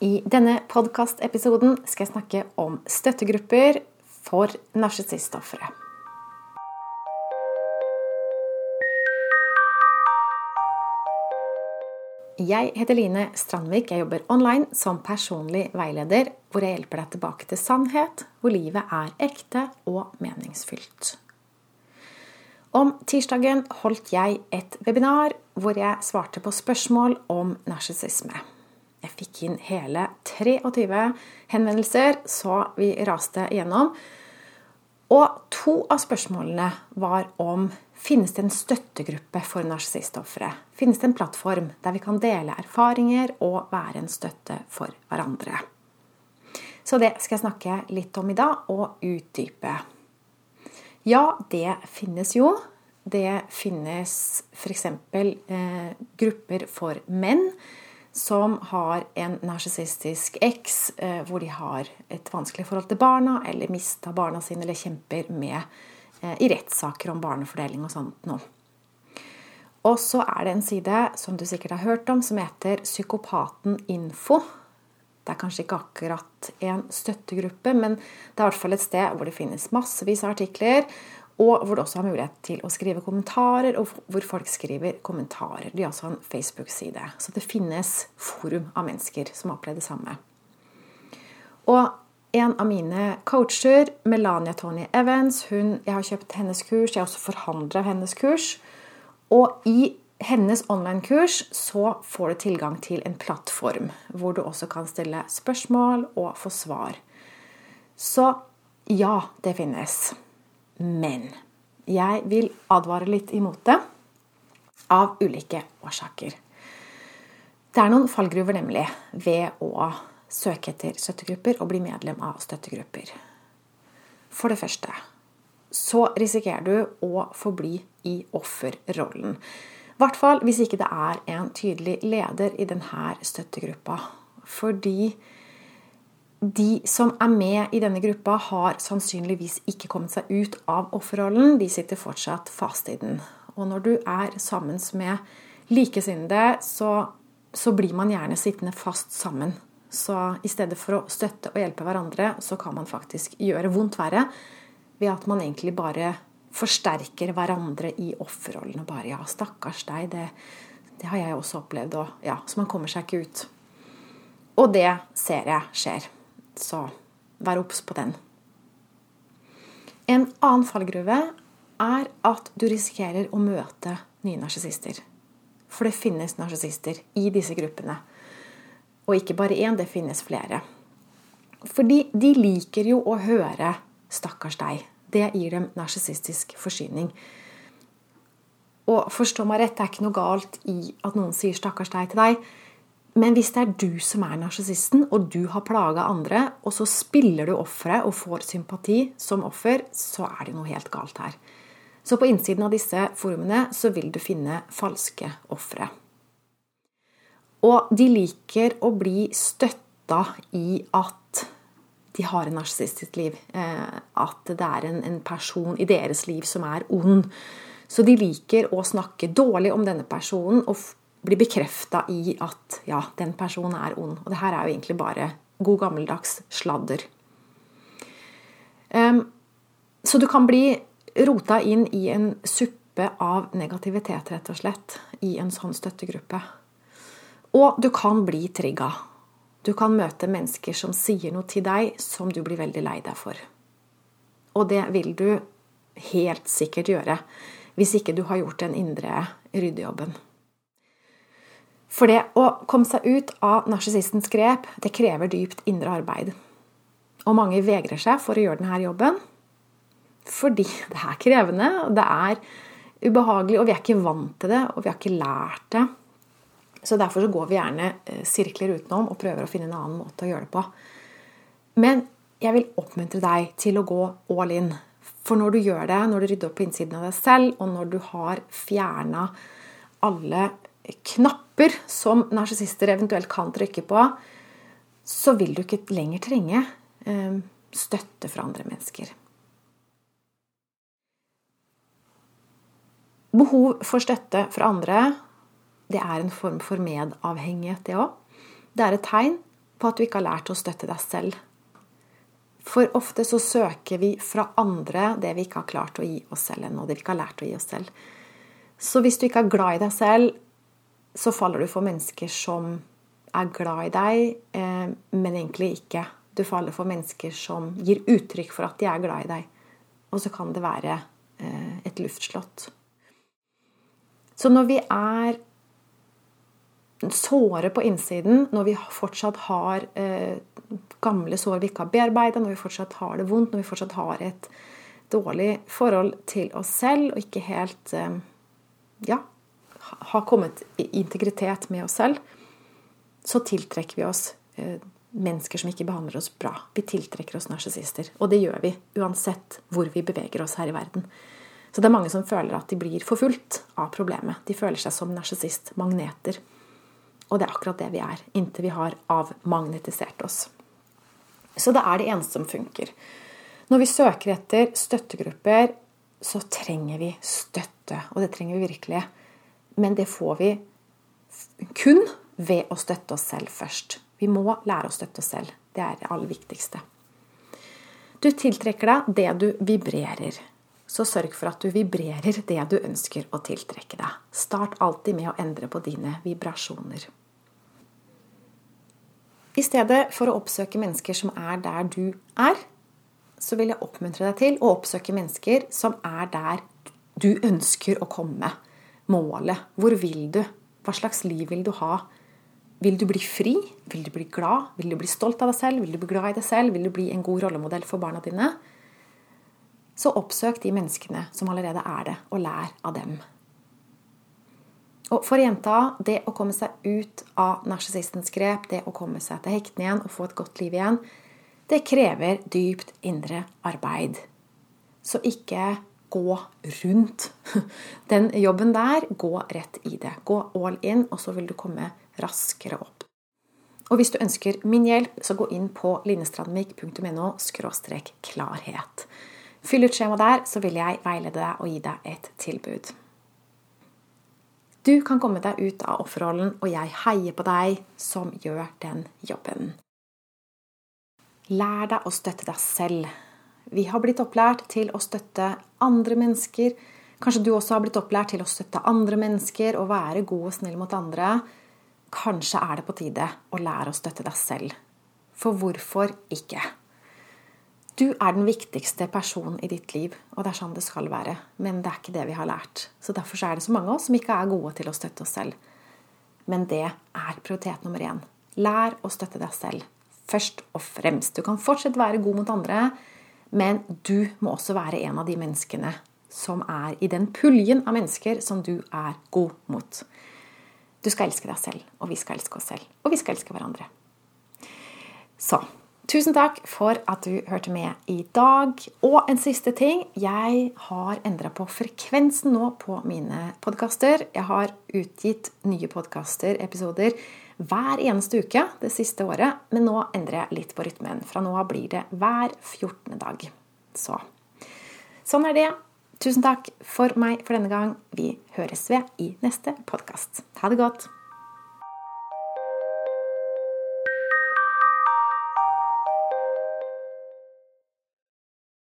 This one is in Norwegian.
I denne podkastepisoden skal jeg snakke om støttegrupper for narsissistofre. Jeg heter Line Strandvik. Jeg jobber online som personlig veileder, hvor jeg hjelper deg tilbake til sannhet, hvor livet er ekte og meningsfylt. Om tirsdagen holdt jeg et webinar hvor jeg svarte på spørsmål om narsissisme. Jeg fikk inn hele 23 henvendelser, så vi raste igjennom. Og to av spørsmålene var om finnes det en støttegruppe for narsissistofre. Finnes det en plattform der vi kan dele erfaringer og være en støtte for hverandre. Så det skal jeg snakke litt om i dag, og utdype. Ja, det finnes jo. Det finnes f.eks. Eh, grupper for menn som har en narsissistisk eks eh, hvor de har et vanskelig forhold til barna, eller mista barna sine, eller kjemper med eh, i rettssaker om barnefordeling og sånt noe. Og så er det en side som du sikkert har hørt om, som heter Psykopaten info. Det er kanskje ikke akkurat en støttegruppe, men det er i hvert fall et sted hvor det finnes massevis av artikler, og hvor du også har mulighet til å skrive kommentarer, og hvor folk skriver kommentarer. De har også en Facebook-side. Så det finnes forum av mennesker som har opplevd det samme. Og en av mine coacher, Melania Tony Evans, hun, jeg har kjøpt hennes kurs. Jeg har også forhandler hennes kurs. Og i hennes online-kurs så får du tilgang til en plattform hvor du også kan stille spørsmål og få svar. Så ja, det finnes. Men jeg vil advare litt imot det av ulike årsaker. Det er noen fallgruver nemlig ved å søke etter støttegrupper og bli medlem av støttegrupper. For det første så risikerer du å forbli i offerrollen. I hvert fall hvis ikke det er en tydelig leder i denne støttegruppa. Fordi de som er med i denne gruppa, har sannsynligvis ikke kommet seg ut av offerrollen. De sitter fortsatt fast i den. Og når du er sammen med likesinnede, så, så blir man gjerne sittende fast sammen. Så i stedet for å støtte og hjelpe hverandre, så kan man faktisk gjøre vondt verre ved at man egentlig bare forsterker hverandre i offerrollen. Og bare 'ja, stakkars deg', det, det har jeg også opplevd. Og ja, så man kommer seg ikke ut. Og det ser jeg skjer. Så vær obs på den. En annen fallgruve er at du risikerer å møte nye narsissister. For det finnes narsissister i disse gruppene. Og ikke bare én, det finnes flere. Fordi de liker jo å høre 'stakkars deg'. Det gir dem narsissistisk forsyning. Og forstå meg rett, det er ikke noe galt i at noen sier 'stakkars deg' til deg. Men hvis det er du som er narsissisten, og du har plaga andre, og så spiller du offeret og får sympati som offer, så er det noe helt galt her. Så på innsiden av disse forumene så vil du finne falske ofre. Og de liker å bli støtta i at de har en narsissistisk liv. Eh, at det er en, person i deres liv som er ond. Så de liker å snakke dårlig om denne personen og bli bekrefta i at ja, den personen er ond. Og det her er jo egentlig bare god gammeldags sladder. Um, så du kan bli rota inn i en suppe av negativitet, rett og slett, i en sånn støttegruppe. Og du kan bli trigga. Du kan møte mennesker som sier noe til deg som du blir veldig lei deg for. Og det vil du helt sikkert gjøre hvis ikke du har gjort den indre ryddejobben. For det å komme seg ut av narsissistens grep, det krever dypt indre arbeid. Og mange vegrer seg for å gjøre denne jobben fordi det er krevende, og det er ubehagelig, og vi er ikke vant til det, og vi har ikke lært det. Så derfor så går vi gjerne eh, sirkler utenom og prøver å finne en annen måte å gjøre det på. Men jeg vil oppmuntre deg til å gå all in. For når du gjør det, når du rydder opp på innsiden av deg selv, og når du har fjerna alle knapper som narsissister eventuelt kan trykke på, så vil du ikke lenger trenge eh, støtte fra andre mennesker. Behov for støtte fra andre det er en form for medavhengighet, det òg. Det er et tegn på at du ikke har lært å støtte deg selv. For ofte så søker vi fra andre det vi ikke har klart å gi oss selv ennå. Det vi ikke har lært å gi oss selv. Så hvis du ikke er glad i deg selv, så faller du for mennesker som er glad i deg, eh, men egentlig ikke. Du faller for mennesker som gir uttrykk for at de er glad i deg. Og så kan det være eh, et luftslott. Så når vi er såre på innsiden, når vi fortsatt har eh, gamle sår vi ikke har bearbeida, når vi fortsatt har det vondt, når vi fortsatt har et dårlig forhold til oss selv og ikke helt eh, ja, har kommet i integritet med oss selv, så tiltrekker vi oss eh, mennesker som ikke behandler oss bra. Vi tiltrekker oss narsissister. Og det gjør vi uansett hvor vi beveger oss her i verden. Så det er mange som føler at de blir forfulgt av problemet. De føler seg som narsissistmagneter. Og det er akkurat det vi er, inntil vi har avmagnetisert oss. Så det er det eneste som funker. Når vi søker etter støttegrupper, så trenger vi støtte. Og det trenger vi virkelig. Men det får vi kun ved å støtte oss selv først. Vi må lære å støtte oss selv. Det er det aller viktigste. Du tiltrekker deg det du vibrerer. Så sørg for at du vibrerer det du ønsker å tiltrekke deg. Start alltid med å endre på dine vibrasjoner. I stedet for å oppsøke mennesker som er der du er, så vil jeg oppmuntre deg til å oppsøke mennesker som er der du ønsker å komme. Målet. Hvor vil du? Hva slags liv vil du ha? Vil du bli fri? Vil du bli glad? Vil du bli stolt av deg selv? Vil du bli glad i deg selv? Vil du bli en god rollemodell for barna dine? Så oppsøk de menneskene som allerede er det, og lær av dem. Og for jenta, det å komme seg ut av narsissistens grep, det å komme seg til hektene igjen og få et godt liv igjen, det krever dypt indre arbeid. Så ikke gå rundt den jobben der. Gå rett i det. Gå all in, og så vil du komme raskere opp. Og hvis du ønsker min hjelp, så gå inn på linestrandvik.no klarhet. Fyll ut skjemaet der, så vil jeg veilede deg og gi deg et tilbud. Du kan komme deg ut av offerrollen, og jeg heier på deg som gjør den jobben. Lær deg å støtte deg selv. Vi har blitt opplært til å støtte andre mennesker. Kanskje du også har blitt opplært til å støtte andre mennesker og være god og snill mot andre. Kanskje er det på tide å lære å støtte deg selv. For hvorfor ikke? Du er den viktigste personen i ditt liv, og det er sånn det skal være. Men det er ikke det vi har lært. Så derfor er det så mange av oss som ikke er gode til å støtte oss selv. Men det er prioritet nummer én. Lær å støtte deg selv. Først og fremst. Du kan fortsatt være god mot andre, men du må også være en av de menneskene som er i den puljen av mennesker som du er god mot. Du skal elske deg selv, og vi skal elske oss selv. Og vi skal elske hverandre. Så Tusen takk for at du hørte med i dag. Og en siste ting. Jeg har endra på frekvensen nå på mine podkaster. Jeg har utgitt nye podkaster-episoder hver eneste uke det siste året. Men nå endrer jeg litt på rytmen. Fra nå av blir det hver 14. dag. Så sånn er det. Tusen takk for meg for denne gang. Vi høres ved i neste podkast. Ha det godt.